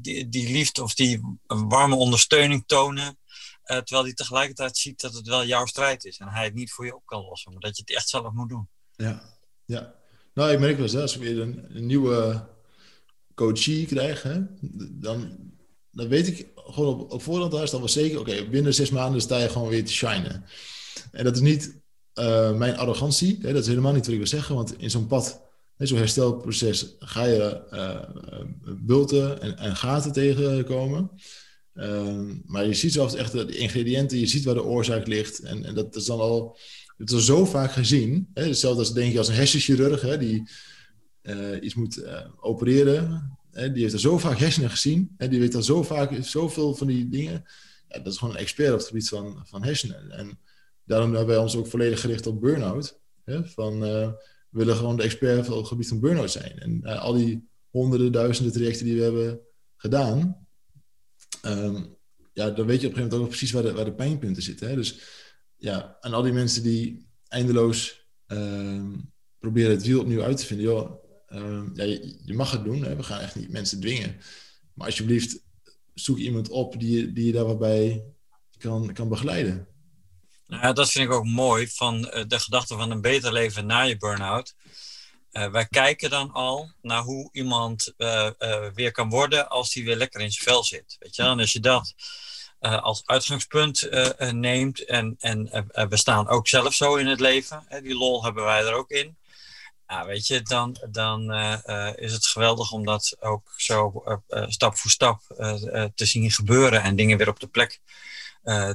S2: die, die liefde of die warme ondersteuning tonen uh, terwijl hij tegelijkertijd ziet dat het wel jouw strijd is. En hij het niet voor je op kan lossen. Maar dat je het echt zelf moet doen.
S1: Ja, Ja, nou ik merk wel eens, als ik weer een, nieuwe coachie krijg, hè, dan, dan weet ik gewoon op, op voorhand daar is dan wel zeker, oké, binnen zes maanden sta je gewoon weer te shinen. En dat is niet uh, mijn arrogantie, hè, dat is helemaal niet wat ik wil zeggen, want in zo'n pad, zo'n herstelproces, ga je uh, bulten en, en, gaten tegenkomen. Uh, maar je ziet zelfs echt de ingrediënten, je ziet waar de oorzaak ligt. En, en dat is dan al, het is al zo vaak gezien. Hè, hetzelfde als denk je als een hersenchirurg hè, die uh, iets moet uh, opereren. Hè, die heeft er zo vaak hersenen gezien. Hè, die weet al zo vaak zoveel van die dingen. Ja, dat is gewoon een expert op het gebied van, van hersenen. En daarom hebben wij ons ook volledig gericht op burn-out. Hè, van, uh, we willen gewoon de expert op het gebied van burn-out zijn. En al die honderden, duizenden trajecten die we hebben gedaan, um, ja, dan weet je op een gegeven moment ook precies waar de, waar de pijnpunten zitten. Hè? Dus ja, en al die mensen die eindeloos um, proberen het wiel opnieuw uit te vinden, joh, um, ja, je, mag het doen. Hè? We gaan echt niet mensen dwingen. Maar alsjeblieft, zoek iemand op die, die je daar kan, kan begeleiden.
S2: Nou ja, dat vind ik ook mooi van uh, de gedachte van een beter leven na je burn-out. Uh, wij kijken dan al naar hoe iemand uh, uh, weer kan worden als hij weer lekker in zijn vel zit. Weet je? En als je dat als uitgangspunt neemt, en, en we staan ook zelf zo in het leven, hè, die lol hebben wij er ook in. Ja, weet je, dan, dan is het geweldig om dat ook zo stap voor stap te zien gebeuren en dingen weer op de plek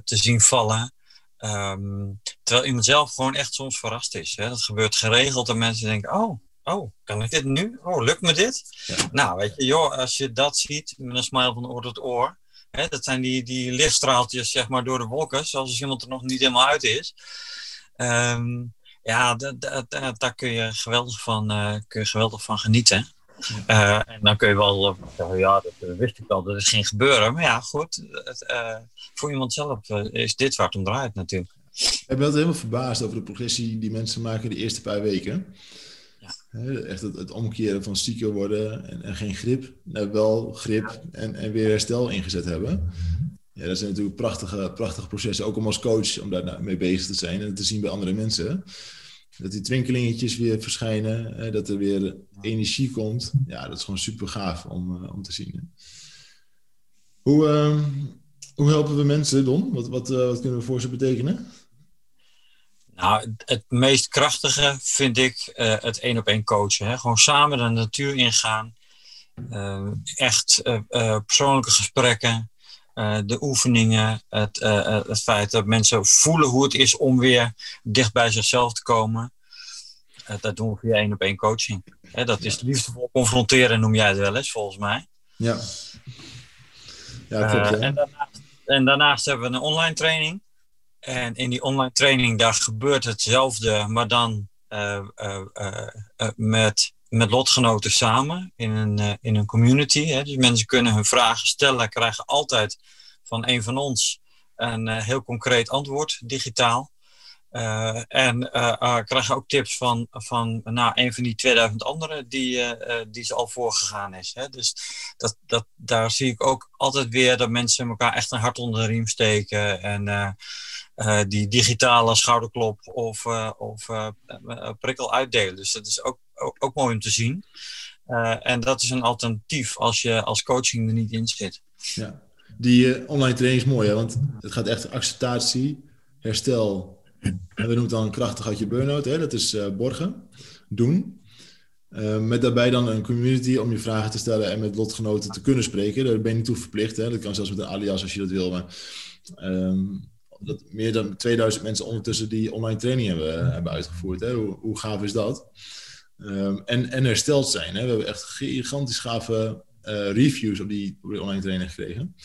S2: te zien vallen. Um, terwijl iemand zelf gewoon echt soms verrast is. Hè? Dat gebeurt geregeld en mensen denken: Oh, oh, kan ik dit nu? Oh, lukt me dit? Ja. Nou, weet je, joh, als je dat ziet met een smile van oor tot oor, hè, dat zijn die, die lichtstraaltjes, zeg maar, door de wolken, zoals als iemand er nog niet helemaal uit is. Um, ja, daar kun je geweldig van, uh, kun je geweldig van genieten. Uh, en dan kun je wel zeggen, uh, ja, dat wist ik wel, dat is geen gebeuren. Maar ja, goed, het, voor iemand zelf is dit waar het om draait natuurlijk.
S1: Ik ben altijd helemaal verbaasd over de progressie die mensen maken de eerste paar weken. Echt het, het, omkeren van zieker worden en, en geen grip, naar wel grip en, en weer herstel ingezet hebben. Ja, dat zijn natuurlijk prachtige, prachtige processen, ook om als coach om daar mee bezig te zijn en te zien bij andere mensen. Dat die twinkelingetjes weer verschijnen, dat er weer energie komt. Ja, dat is gewoon super gaaf om, uh, om te zien. Hoe, uh, hoe helpen we mensen, Don? Wat, wat, uh, wat kunnen we voor ze betekenen?
S2: Nou, het meest krachtige vind ik uh, het één op één coachen. Hè? Gewoon samen de natuur ingaan. Uh, echt uh, persoonlijke gesprekken. de oefeningen. Het, het feit dat mensen voelen hoe het is om weer dicht bij zichzelf te komen. dat doen we via één op één coaching. Hè, dat is liefdevol confronteren, noem jij het wel eens, volgens mij.
S1: Ja. Ja, klopt. Ja.
S2: En, daarnaast, en daarnaast hebben we een online training. En in die online training, daar gebeurt hetzelfde, maar dan uh, uh, uh, met, met lotgenoten samen in een, in een community. Hè. Dus mensen kunnen hun vragen stellen, krijgen altijd van een van ons een heel concreet antwoord, digitaal. En krijgen ook tips van, van nou, een van die 2000 anderen die, die ze al voorgegaan is. Hè? Dus dat, dat, daar zie ik ook altijd weer dat mensen elkaar echt een hart onder de riem steken. En die digitale schouderklop of, of prikkel uitdelen. Dus dat is ook, ook, mooi om te zien. en dat is een alternatief als je als coaching er niet in zit.
S1: Ja, die online training is mooi, hè? want het gaat echt acceptatie, herstel en we noemen het dan krachtig uit je burn-out. Hè? Dat is borgen, doen. Met daarbij dan een community om je vragen te stellen en met lotgenoten te kunnen spreken. Daar ben je niet toe verplicht. Hè? Dat kan zelfs met een alias als je dat wil. Maar, um, dat meer dan 2000 mensen ondertussen die online training hebben, hebben uitgevoerd. Hè? Hoe, hoe gaaf is dat? Um, en, en hersteld zijn. Hè? We hebben echt gigantisch gave uh, reviews op die, op die online training gekregen.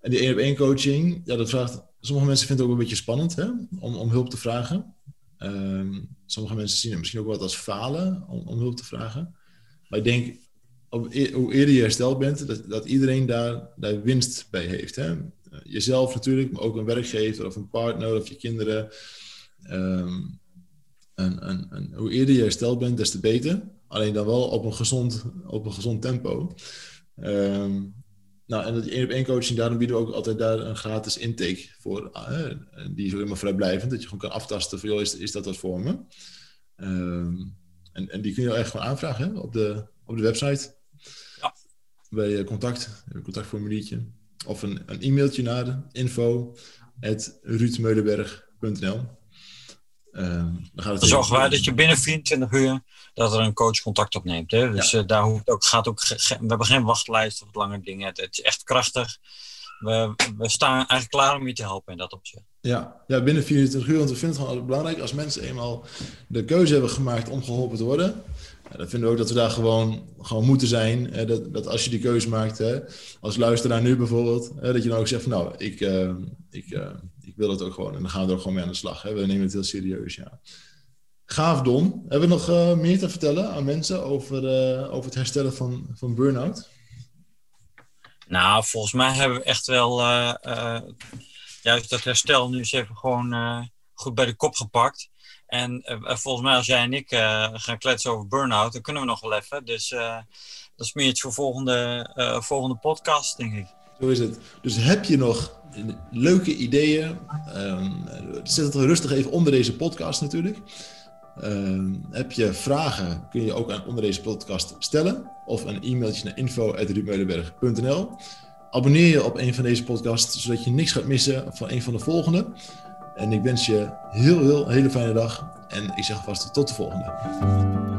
S1: En die één op één coaching, ja, dat vraagt sommige mensen vinden het ook een beetje spannend hè, om, om hulp te vragen. Um, sommige mensen zien het misschien ook wat als falen om, om hulp te vragen. Maar ik denk, op, e-, hoe eerder je hersteld bent, dat, dat iedereen daar, daar winst bij heeft. Hè? Jezelf natuurlijk, maar ook een werkgever of een partner of je kinderen. Um, en, en, en, hoe eerder je hersteld bent, des te beter. Alleen dan wel op een gezond, op een gezond tempo. Um, nou, en dat één op één coaching, daarom bieden we ook altijd daar een gratis intake voor. Uh, die is ook helemaal vrijblijvend, dat je gewoon kan aftasten van, joh, is, is dat wat voor me? Um, En, en die kun je echt gewoon aanvragen hè, op, de, op de website.
S2: Ja.
S1: Bij contact, een contactformuliertje. Of een, een e-mailtje naar info.ruudmeulenberg.nl
S2: dan, zorgen wij dat je binnen 24 uur dat er een coach contact opneemt. Hè? Dus ja. uh, daar hoeft ook, gaat ook, we hebben geen wachtlijst of lange dingen. Het, het is echt krachtig. We, we, staan eigenlijk klaar om je te helpen in dat opzicht.
S1: Ja, ja, binnen 24 uur. Want we vinden het gewoon belangrijk als mensen eenmaal de keuze hebben gemaakt om geholpen te worden. Dan vinden we ook dat we daar gewoon, gewoon moeten zijn. Dat, dat als je die keuze maakt, als luisteraar nu bijvoorbeeld, dat je dan ook zegt nou, ik, uh, ik, uh, ik wil het ook gewoon. En dan gaan we er ook gewoon mee aan de slag. We nemen het heel serieus, ja. Gaaf, Don. Hebben we nog uh, meer te vertellen aan mensen over, over het herstellen van, van burn-out?
S2: Nou, volgens mij hebben we echt wel juist dat herstel nu eens even gewoon goed bij de kop gepakt. En uh, volgens mij als jij en ik gaan kletsen over burn-out, dan kunnen we nog wel even. Dus dat is meer iets voor volgende, volgende podcast, denk ik.
S1: Zo is het. Dus heb je nog leuke ideeën? Um, zet het rustig even onder deze podcast natuurlijk. Um, heb je vragen, kun je ook aan, onder deze podcast stellen. Of een e-mailtje naar info.ruudmeulenberg.nl Abonneer je op een van deze podcasts, zodat je niks gaat missen van een van de volgende. En ik wens je heel, heel, hele fijne dag. En ik zeg alvast tot de volgende.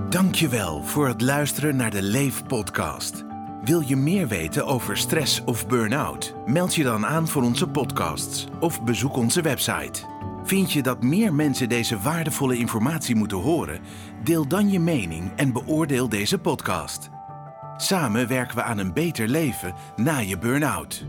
S3: Dankjewel voor het luisteren naar de Leef podcast. Wil je meer weten over stress of burn-out? Meld je dan aan voor onze podcasts of bezoek onze website. Vind je dat meer mensen deze waardevolle informatie moeten horen? Deel dan je mening en beoordeel deze podcast. Samen werken we aan een beter leven na je burn-out.